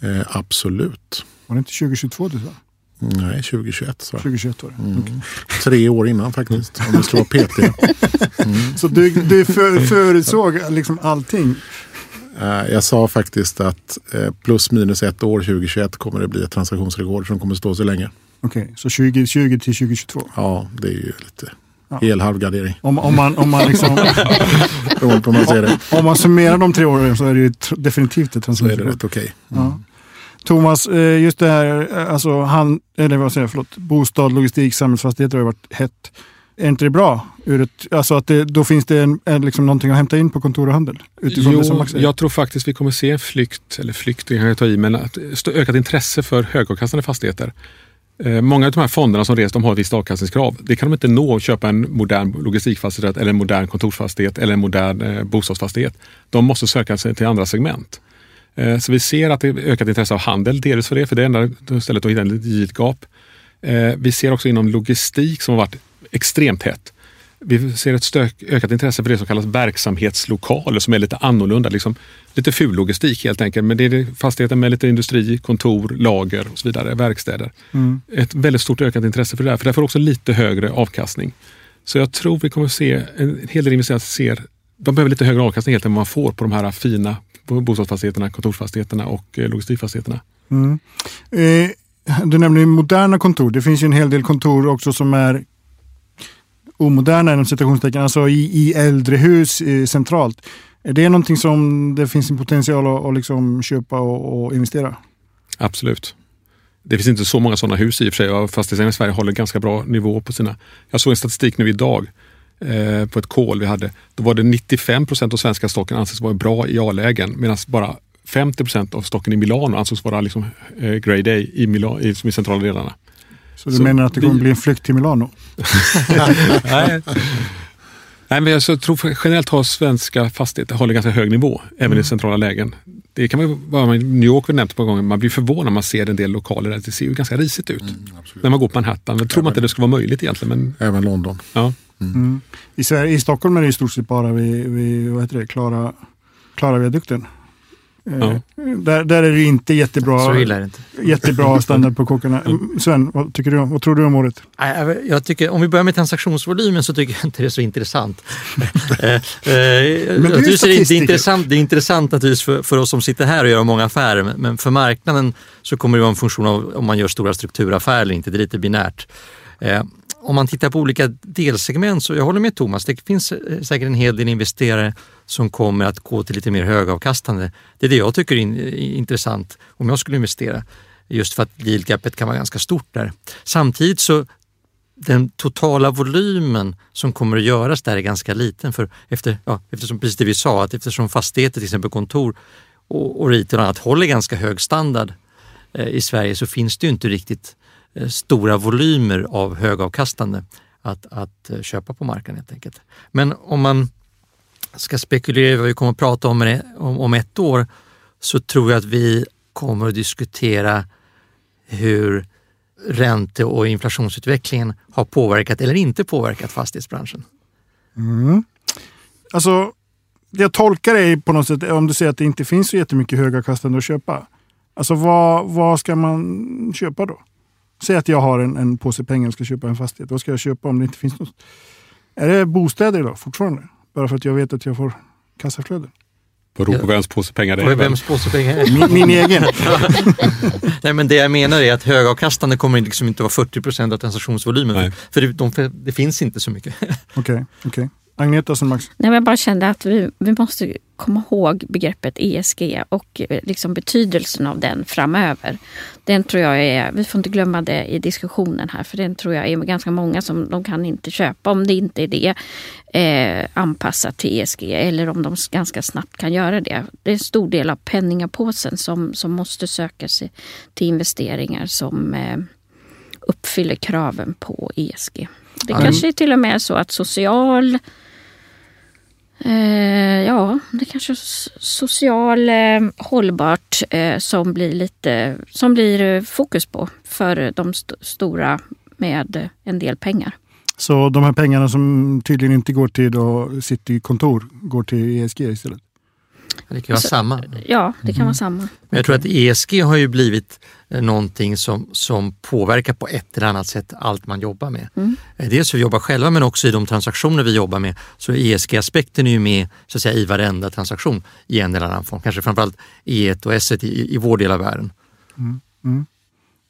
Eh, absolut. Var det inte 2022 du sa? Nej, 2021 så. 2021 var det. Mm. Okay. Tre år innan faktiskt, om vi ska vara petiga. Mm. Så du, du för, förutsåg liksom allting? Uh, jag sa faktiskt att uh, plus minus ett år 2021 kommer det bli ett transaktionsrekord som kommer stå sig länge. Okej, okay, så 2020 till 2022? Ja, det är ju lite ja. hel halvgardering. Om, om, man, om, man liksom, om, man ser det. om man summerar de tre åren så är det ju definitivt ett transaktionsrekord. Så är det rätt okej. Okay. Mm. Ja. Thomas, eh, just det här, eh, alltså han, eller vad säger jag, förlåt, bostad, logistik, samhällsfastigheter har varit hett. Är inte det bra? Ur ett, alltså att det, då finns det en, en, liksom någonting att hämta in på kontor och handel? Utifrån jo, det som Max jag tror faktiskt vi kommer se en flykt, eller flykt kan jag ta i, men ett ökat intresse för högavkastande fastigheter. Eh, många av de här fonderna som reser de har ett visst avkastningskrav. Det kan de inte nå att köpa en modern logistikfastighet eller en modern kontorsfastighet eller en modern bostadsfastighet. De måste söka sig till andra segment. Eh, så vi ser att det är ökat intresse av handel, delvis för det, för det är enda stället att hitta ett litet gap. Eh, vi ser också inom logistik som har varit extremt hett. Vi ser ett stök, ökat intresse för det som kallas verksamhetslokaler som är lite annorlunda. Liksom, lite ful logistik helt enkelt. Men det är fastigheter med lite industri, kontor, lager och så vidare, verkstäder. Mm. Ett väldigt stort ökat intresse för det där, för det får också lite högre avkastning. Så jag tror vi kommer att se en hel del investerare ser de behöver lite högre avkastning helt än vad man får på de här fina bostadsfastigheterna, kontorsfastigheterna och eh, logistikfastigheterna. Mm. Eh, du nämnde moderna kontor. Det finns ju en hel del kontor också som är omoderna inom citationstecken, alltså i, i äldre hus eh, centralt. Är det någonting som det finns en potential att, att liksom köpa och, och, investera? Absolut. Det finns inte så många sådana hus i och för sig fastighetsägarna i Sverige håller ganska bra nivå på sina. Jag såg en statistik nu idag eh, på ett kol vi hade. Då var det 95 procent av svenska stocken anses vara bra i A-lägen medan bara 50 procent av stocken i Milano ansågs vara liksom, eh, grade A i, Mila, i, i centrala delarna. Så du så menar att det kommer vi... bli en flykt till Milano? Nej. Nej, men jag tror generellt har svenska fastigheter håller ganska hög nivå, även mm. i centrala lägen. Det kan man vara New York har nämnt på gånger, man blir förvånad när man ser en del lokaler där det ser ju ganska risigt ut. Mm, när man går på Manhattan. Men tror man inte det ska vara möjligt egentligen. Men... Även London. Ja. Mm. mm. I, Sverige, I Stockholm är det i stort sett bara vid, vid vad heter det, Klara, Klara viadukten. Eh, ja. Där, där är det inte jättebra, Så illa är det inte. jättebra standard på kockarna. Mm. Sven, vad, tycker du, vad tror du om året? Jag tycker, om vi börjar med transaktionsvolymen så tycker jag inte det är så intressant. Eh, eh, Men det, är det, är intressant, det är intressant naturligtvis för, för oss som sitter här och gör många affärer men för marknaden så kommer det vara en funktion av om man gör stora strukturaffärer eller inte. Det är lite binärt om man tittar på olika delsegment så jag håller med Thomas, det finns eh, säkert en hel del investerare som kommer att gå till lite mer högavkastande. Det är det jag tycker är eh, intressant om jag skulle investera. Just för att yield gapet kan vara ganska stort där. Samtidigt så den totala volymen som kommer att göras där är ganska liten. För efter, ja, eftersom precis det vi sa, att eftersom fastigheter, till exempel kontor och, och retail och annat håller ganska hög standard eh, i Sverige så finns det ju inte riktigt Eh, stora volymer av högavkastande att, att eh, köpa på marknaden helt enkelt. Men om man ska spekulera i vad vi kommer att prata om, eh, om, om ett år så tror jag att vi kommer att diskutera hur ränte och inflationsutvecklingen har påverkat eller inte påverkat fastighetsbranschen? Mm. Alltså, jag tolkar dig på något sätt om du säger att det inte finns så jättemycket högavkastande att köpa. Alltså vad, vad ska man köpa då? Säg att jag har en, en påse pengar och ska köpa en fastighet. Vad ska jag köpa om det inte finns något? Är det bostäder då fortfarande? Bara för att jag vet att jag får kassaflöde? Beror på vems påse pengar det är. Vems påse pengar är min, min egen. Nej, men det jag menar är att högavkastande kommer liksom inte vara 40 procent av transaktionsvolymen. Nej. För det, de, det finns inte så mycket. Okej, okej. Okay, okay. Agneta som Max? Nej, jag bara kände att vi, vi måste komma ihåg begreppet ESG och eh, liksom betydelsen av den framöver. Den tror jag är, vi får inte glömma det i diskussionen här, för den tror jag är ganska många som de kan inte köpa om det inte är det eh, anpassat till ESG eller om de ganska snabbt kan göra det. Det är en stor del av penningapåsen som, som måste söka sig till investeringar som eh, uppfyller kraven på ESG. Det mm. kanske är till och med är så att social Eh, ja, det kanske är social eh, hållbart eh, som blir lite som blir eh, fokus på för de st stora med en del pengar. Så de här pengarna som tydligen inte går till City-kontor går till ESG istället? Det kan vara samma. Ja, det kan mm. vara samma. Men jag tror att ESG har ju blivit eh, någonting som, som påverkar på ett eller annat sätt allt man jobbar med. Mm. Eh, dels hur vi jobbar själva men också i de transaktioner vi jobbar med. Så ESG-aspekten är ju med så att säga, i varenda transaktion i en eller annan form. Kanske framförallt E1 och S1 i, i vår del av världen. Mm. Mm.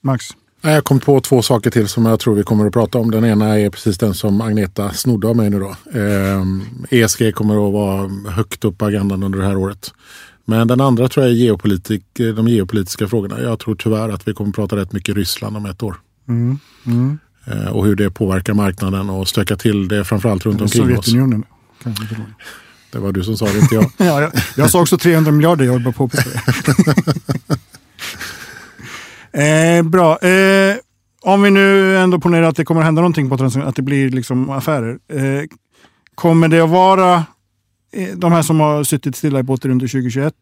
Max? Jag kom på två saker till som jag tror vi kommer att prata om. Den ena är precis den som Agneta snodde av mig nu då. Eh, ESG kommer att vara högt upp på agendan under det här året. Men den andra tror jag är geopolitik, de geopolitiska frågorna. Jag tror tyvärr att vi kommer att prata rätt mycket Ryssland om ett år. Mm. Mm. Eh, och hur det påverkar marknaden och stöka till det framförallt runt omkring Sovjetunionen. oss. Det var du som sa det, inte jag. ja, jag, jag sa också 300 miljarder, jag vill bara påpeka det. Eh, bra. Eh, om vi nu ändå ponerar att det kommer hända någonting på transaktionen, att det blir liksom affärer. Eh, kommer det att vara eh, de här som har suttit stilla i båten under 2021.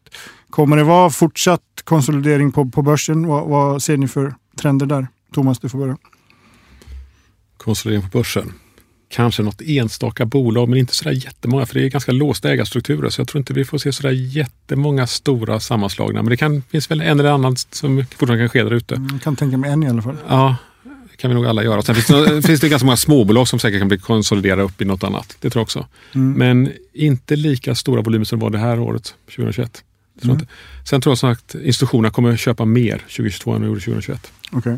Kommer det vara fortsatt konsolidering på, på börsen? Vad, vad ser ni för trender där? Thomas, du får börja. Konsolidering på börsen? Kanske något enstaka bolag, men inte sådär jättemånga, för det är ganska låsta ägarstrukturer. Så jag tror inte vi får se sådär jättemånga stora sammanslagningar. Men det kan, finns väl en eller annan som fortfarande kan ske där ute. Jag kan tänka mig en i alla fall. Ja, det kan vi nog alla göra. Sen finns det, finns det ganska många småbolag som säkert kan bli konsoliderade upp i något annat. Det tror jag också. Mm. Men inte lika stora volymer som det var det här året, 2021. Mm. Tror Sen tror jag som sagt institutionerna kommer köpa mer 2022 än de gjorde 2021. Okej. Okay.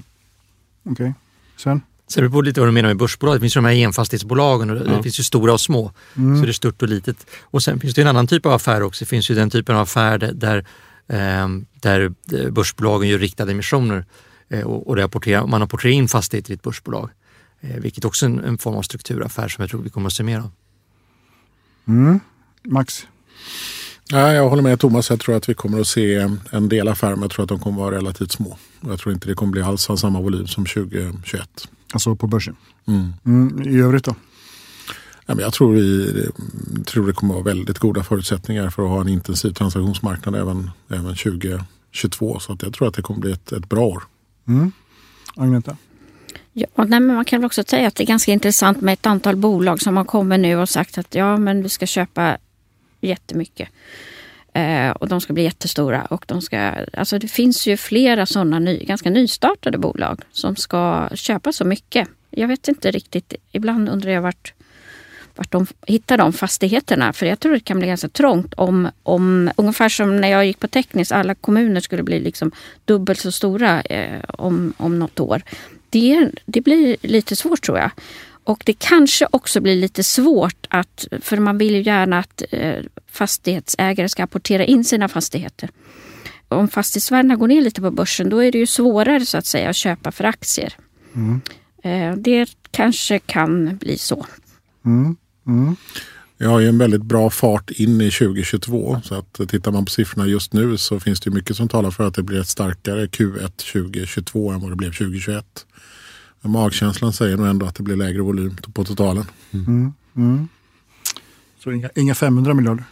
Okej. Okay. Sen? Sen beror på lite vad du menar med börsbolag. Det finns ju de här enfastighetsbolagen och det finns ju stora och små. Mm. Så det är stort och litet. Och sen finns det en annan typ av affär också. Det finns ju den typen av affär där, ehm, där, där börsbolagen gör riktade emissioner eh, och, och rapporterar, man rapporterar in fastigheter i ett börsbolag. Eh, vilket också är en, en form av strukturaffär som jag tror vi kommer att se mer av. Mm. Max? Ja, jag håller med Thomas. Jag tror att vi kommer att se en del affärer men jag tror att de kommer att vara relativt små. Jag tror inte det kommer bli alls av samma volym som 2021. Alltså på börsen. Mm. Mm, I övrigt då? Ja, men jag tror, vi, tror det kommer att vara väldigt goda förutsättningar för att ha en intensiv transaktionsmarknad även, även 2022. Så att jag tror att det kommer bli ett, ett bra år. Mm. Agneta? Ja, nej, men man kan väl också säga att det är ganska intressant med ett antal bolag som har kommit nu och sagt att ja, men vi ska köpa jättemycket. Eh, och de ska bli jättestora. Och de ska, alltså det finns ju flera sådana ny, ganska nystartade bolag som ska köpa så mycket. Jag vet inte riktigt, ibland undrar jag vart, vart de hittar de fastigheterna. För jag tror det kan bli ganska trångt om, om ungefär som när jag gick på tekniskt, alla kommuner skulle bli liksom dubbelt så stora eh, om, om något år. det, det blir lite svårt tror jag. Och det kanske också blir lite svårt att, för man vill ju gärna att eh, fastighetsägare ska apportera in sina fastigheter. Om fastighetsvärdena går ner lite på börsen då är det ju svårare så att säga att köpa för aktier. Mm. Eh, det kanske kan bli så. Mm. Mm. Vi har ju en väldigt bra fart in i 2022. Så att tittar man på siffrorna just nu så finns det mycket som talar för att det blir ett starkare Q1 2022 än vad det blev 2021. Men magkänslan säger nog ändå att det blir lägre volym på totalen. Mm. Mm. Så inga, inga 500 miljarder?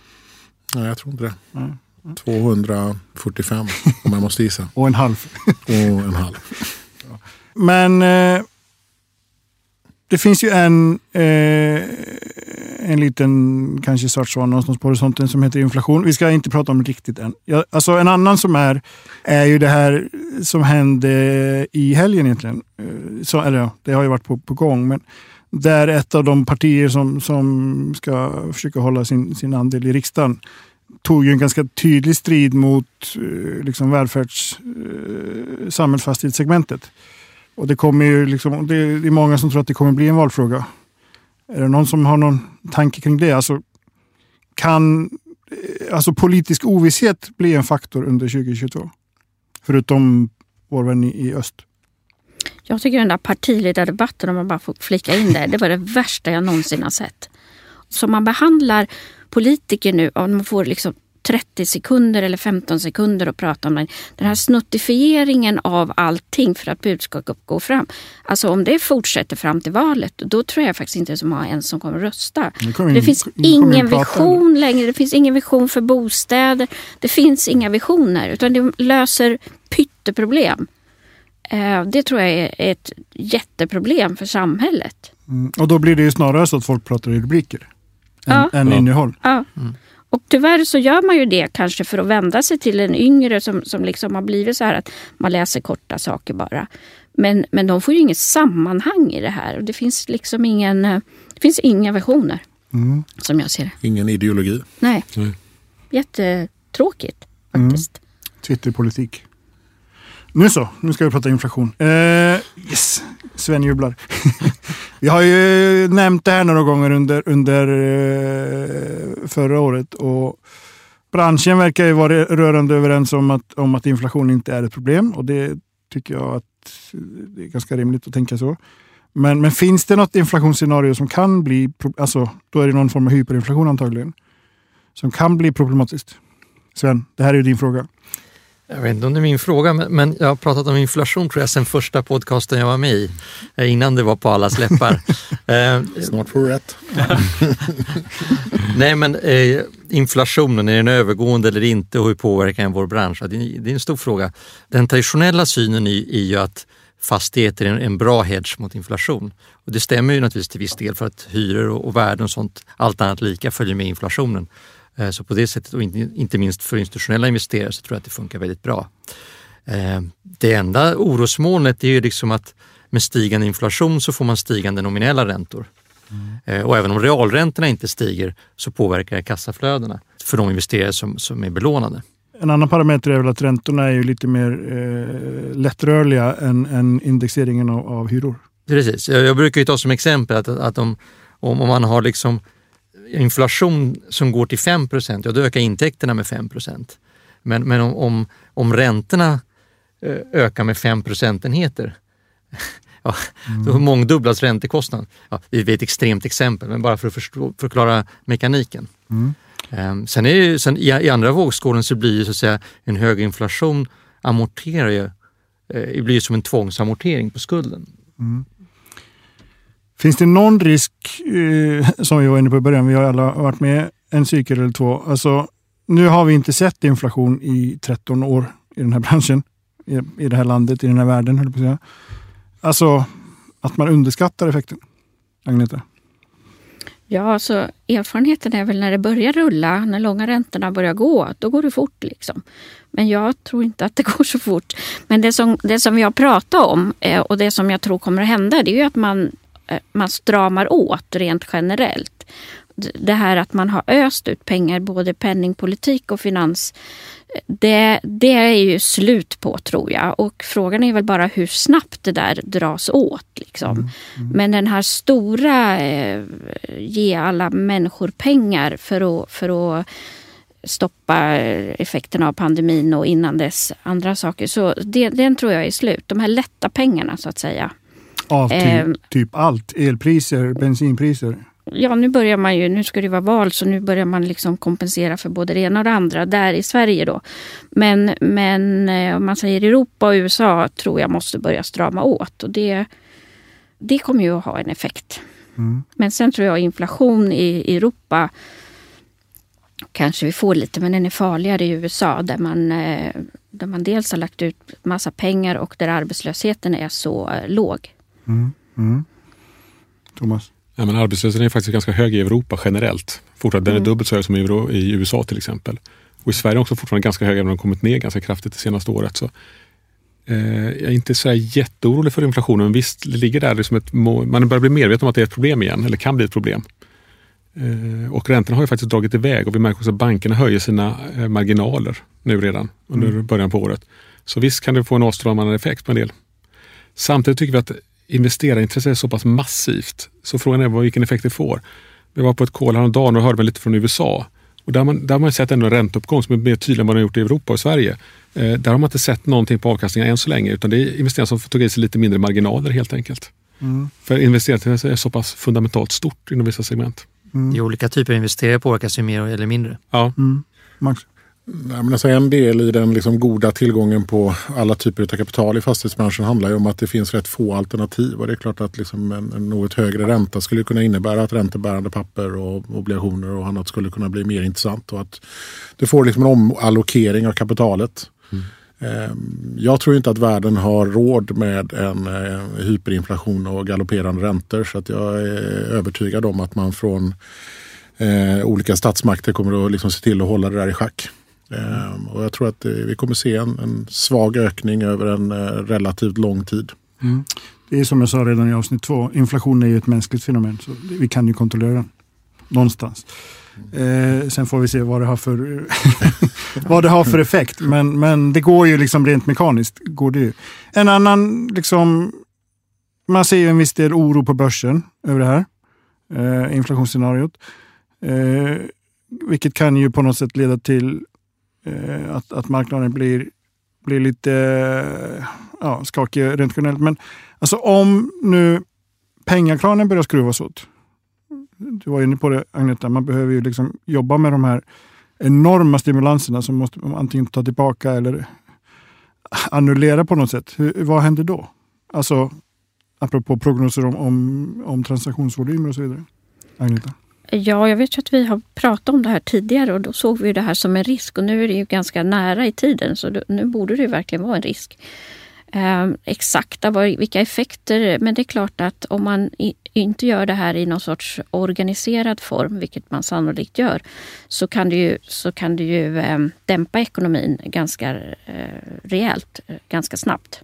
Nej, jag tror inte det. 245 om jag måste gissa. Och en halv. Och en halv. Men eh, det finns ju en, eh, en liten kanske svart svan någonstans på horisonten som heter inflation. Vi ska inte prata om det riktigt än. Ja, alltså en annan som är, är ju det här som hände i helgen egentligen. Eh, så, eller ja, det har ju varit på, på gång. Men där ett av de partier som, som ska försöka hålla sin, sin andel i riksdagen tog ju en ganska tydlig strid mot eh, liksom välfärds eh, samhällsfastighetssegmentet. Och det, kommer ju liksom, det är många som tror att det kommer bli en valfråga. Är det någon som har någon tanke kring det? Alltså, kan alltså politisk ovisshet bli en faktor under 2022? Förutom vår vän i, i öst. Jag tycker den där partiledardebatten, om man bara får flika in det, det var det värsta jag någonsin har sett. Så man behandlar politiker nu, om man får liksom 30 sekunder eller 15 sekunder att prata om den. Den här snuttifieringen av allting för att budskapet går fram. Alltså om det fortsätter fram till valet, då tror jag faktiskt inte det är så många ens som kommer att rösta. Det kommer Det in- finns det in ingen vision längre. Det finns ingen vision för bostäder. Det finns inga visioner, utan det löser pytteproblem. Eh, Det tror jag är ett jätteproblem för samhället. Mm. Och då blir det ju snarare så att folk pratar i rubriker. Än, Ja. än Ja. innehåll. Ja. Och tyvärr så gör man ju det kanske för att vända sig till en yngre som, som liksom har blivit så här att man läser korta saker bara. Men, men de får ju inget sammanhang i det här. Och Det finns liksom ingen, eh, det finns inga visioner Mm. som jag ser det. Ingen ideologi. Nej, Nej. jättetråkigt Mm. faktiskt. Twitterpolitik. Nu så, nu ska vi prata inflation. Eh, yes, Sven jublar. vi har ju nämnt det här några gånger under, under eh, förra året. Och branschen verkar ju vara rörande överens om att, om att inflation inte är ett problem. Och det tycker jag att det är ganska rimligt att tänka så. Men, men finns det något inflationsscenario som kan bli, alltså då är det någon form av hyperinflation antagligen, som kan bli problematiskt? Sven, det här är ju din fråga. Jag vet inte om det är min fråga, men, jag har pratat om inflation tror jag sedan första podcasten jag var med i. Eh, Innan det var på allas läppar. eh, Snart får du rätt. nej men eh, inflationen, är den övergående eller inte och hur påverkar den vår bransch? Det är, det är en stor fråga. Den traditionella synen är, är ju att fastigheter är en, en bra hedge mot inflation. Och det stämmer ju naturligtvis till viss del för att hyror och, och värden och sånt, allt annat lika, följer med inflationen. Eh, Så på det sättet, och inte, minst för institutionella investerare, så tror jag att det funkar väldigt bra. Eh, Det enda orosmolnet är ju liksom att med stigande inflation så får man stigande nominella räntor. Eh, Och även om realräntorna inte stiger så påverkar det kassaflödena för de investerare som, som är belånade. En annan parameter är väl att räntorna är ju lite mer eh, lättrörliga än, än indexeringen av, av hyror. Precis, jag, jag brukar ju ta som exempel att, att om, om man har liksom inflation som går till 5 ja då ökar intäkterna med 5 Men, men om, om, om räntorna eh, ökar med 5 procentenheter, ja, då mångdubblas räntekostnaden. Ja, det är ett extremt exempel, men bara för att förstå, förklara mekaniken. Ehm, Sen, är ju- sen i, i andra vågskålen så blir ju så att säga en hög inflation amorterar ju, eh, blir ju som en tvångsamortering på skulden. Finns det någon risk, eh, som vi var inne på i början, vi har alla varit med en cykel eller två. Alltså, nu har vi inte sett inflation i 13 år i den här branschen, i, i det här landet, i den här världen, höll på att säga. Alltså, att man underskattar effekten. Agneta? Ja, alltså erfarenheten är väl när det börjar rulla, när långa räntorna börjar gå, då går det fort. liksom. Men jag tror inte att det går så fort. Men det som, det som vi har pratat om eh, och det som jag tror kommer att hända, det är ju att man, man stramar åt rent generellt. det här att man har öst ut pengar, både penningpolitik och finans, det, det är ju slut på tror jag. Och frågan är väl bara hur snabbt det där dras åt. Liksom. Mm, mm. Men den här stora, eh, ge alla människor pengar för att, för att stoppa effekterna av pandemin och innan dess andra saker. Så det, den tror jag är slut. De här lätta pengarna så att säga. Av typ, eh, typ allt? Elpriser, bensinpriser? Ja, nu börjar man ju, nu ska det vara val så nu börjar man liksom kompensera för både det ena och det andra där i Sverige då. Men, men eh, om man säger Europa och USA tror jag måste börja strama åt och det, det kommer ju att ha en effekt. Mm. Men sen tror jag inflation i Europa kanske vi får lite, men den är farligare i USA där man, eh, där man dels har lagt ut massa pengar och där arbetslösheten är så eh, låg. Mm. Mm. Thomas? Ja, men arbetslösheten är faktiskt ganska hög i Europa generellt. Fortfarande, Den är mm. dubbelt så hög som i USA till exempel. Och I Sverige är också fortfarande ganska hög, även om den kommit ner ganska kraftigt det senaste året. Så, eh, jag är inte så jätteorolig för inflationen, men visst det ligger där liksom ett man börjar bli medveten om att det är ett problem igen, eller kan bli ett problem. Eh, och räntorna har ju faktiskt dragit iväg och vi märker också att bankerna höjer sina eh, marginaler nu redan under mm. början på året. Så visst kan det få en åtstramande effekt på en del. Samtidigt tycker vi att investerarintresset är så pass massivt så frågan är vilken effekt det får. Vi var på ett call häromdagen och hörde lite från USA och där har man, där har man sett en ränteuppgång som är mer tydlig än vad den har gjort i Europa och Sverige. Eh, där har man inte sett någonting på avkastningen än så länge utan det är investerare som tog i sig lite mindre marginaler helt enkelt. Mm. För investeringsintresset är så pass fundamentalt stort inom vissa segment. Mm. I olika typer av investerare påverkas ju mer eller mindre. Ja. Mm. Max? Men alltså en del i den liksom goda tillgången på alla typer av kapital i fastighetsbranschen handlar ju om att det finns rätt få alternativ. Och det är klart att liksom en, en något högre ränta skulle kunna innebära att räntebärande papper och obligationer och annat skulle kunna bli mer intressant. Och att du får liksom en omallokering av kapitalet. Mm. Ehm, jag tror inte att världen har råd med en eh, hyperinflation och galopperande räntor. Så att jag är övertygad om att man från eh, olika statsmakter kommer att liksom se till att hålla det där i schack. Mm. och jag tror att eh, vi kommer se en, en svag ökning över en eh, relativt lång tid. Mm. Det är som jag sa redan i avsnitt två, inflation är ju ett mänskligt fenomen. Så vi kan ju kontrollera den någonstans. Eh, sen får vi se vad det har för, vad det har för effekt. Men, men det går ju liksom rent mekaniskt. Går det ju. En annan, liksom, man ser ju en viss del oro på börsen över det här eh, inflationsscenariot. Eh, vilket kan ju på något sätt leda till Eh, att, att marknaden blir, blir lite eh, ja, skakig rent generellt. Men alltså om nu pengakranen börjar skruvas åt du var inne på det Agneta, man behöver ju liksom jobba med de här enorma stimulanserna som måste man antingen ta tillbaka eller annullera på något sätt. Hur, vad händer då? Alltså, apropå prognoser om, om, om transaktionsvolymer och så vidare. Agneta? Ja, jag vet ju att vi har pratat om det här tidigare och då såg vi det här som en risk och nu är det ju ganska nära i tiden så nu borde det verkligen vara en risk eh, exakta vilka effekter, men det är klart att om man i, inte gör det här i någon sorts organiserad form, vilket man sannolikt gör, så kan det ju, så kan det ju eh, dämpa ekonomin ganska eh, rejält, eh, ganska snabbt.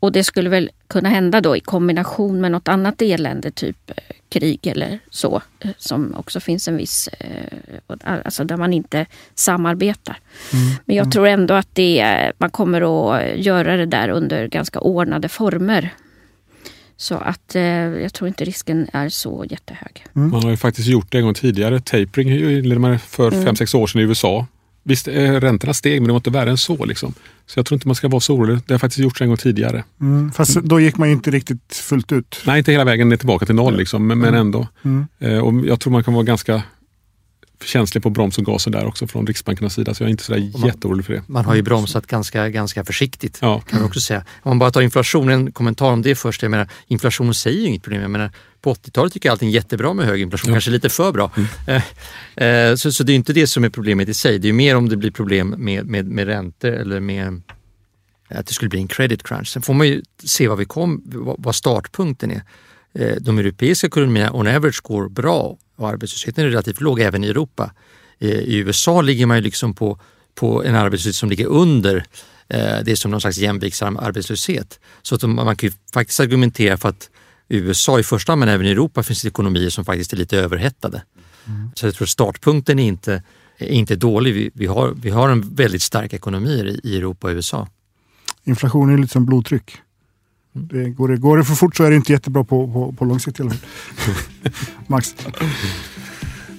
Och det skulle väl kunna hända då i kombination med något annat elände, typ eh, krig eller så, eh, som också finns en viss, eh, alltså där man inte samarbetar. Mm. Men jag mm. tror ändå att det, man kommer att göra det där under ganska ordnade former. Så att jag tror inte risken är så jättehög. Mm. Man har ju faktiskt gjort det en gång tidigare. Tapering inledde man för mm. fem sex år sedan i USA. Visst, räntorna steg men det var inte värre än så. Liksom. Så jag tror inte man ska vara så orolig. Det har faktiskt gjorts en gång tidigare. Mm, fast då gick man ju inte riktigt fullt ut. Nej, inte hela vägen ner tillbaka till noll, liksom, men, mm. ändå. Mm. Eh, och jag tror man kan vara ganska känslig på broms och gaser där också från Riksbankernas sida. Så jag är inte sådär man, jätteorolig för det. Man har ju bromsat ganska, ganska försiktigt ja. kan man också säga. Om man bara tar inflationen, en kommentar om det först. Jag menar, inflation säger ju inget problem. Jag menar, på 80-talet tycker jag allting jättebra med hög inflation, ja. kanske lite för bra. Mm. Eh, eh, så, så det är inte det som är problemet i sig. Det är mer om det blir problem med, med, med räntor eller med att det skulle bli en credit crunch. Sen får man ju se vad, vi kom, vad startpunkten är. Eh, de europeiska ekonomierna on average går bra och arbetslösheten är relativt låg även i Europa. I USA ligger man ju liksom på, på en arbetslöshet som ligger under det är som någon slags jämviktsarbetslöshet. Så att man kan ju faktiskt argumentera för att USA i första hand men även i Europa finns det ekonomier som faktiskt är lite överhettade. Så jag tror startpunkten är inte, är inte dålig. Vi, vi, har, vi har en väldigt stark ekonomi i, i Europa och USA. Inflation är lite som blodtryck. Det går, det, går det för fort så är det inte jättebra på, på, på lång sikt i alla fall. Max,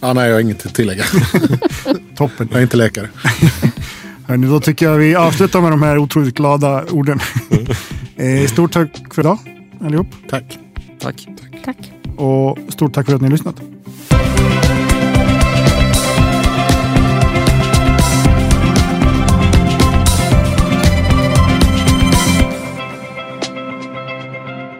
Ja, nej, jag har inget att tillägga. toppen. Jag är inte läkare. Hörrni, då tycker jag vi avslutar med de här otroligt glada orden. Eh, Stort tack för idag allihop. Tack. Tack. Tack. Och stort tack för att ni har lyssnat.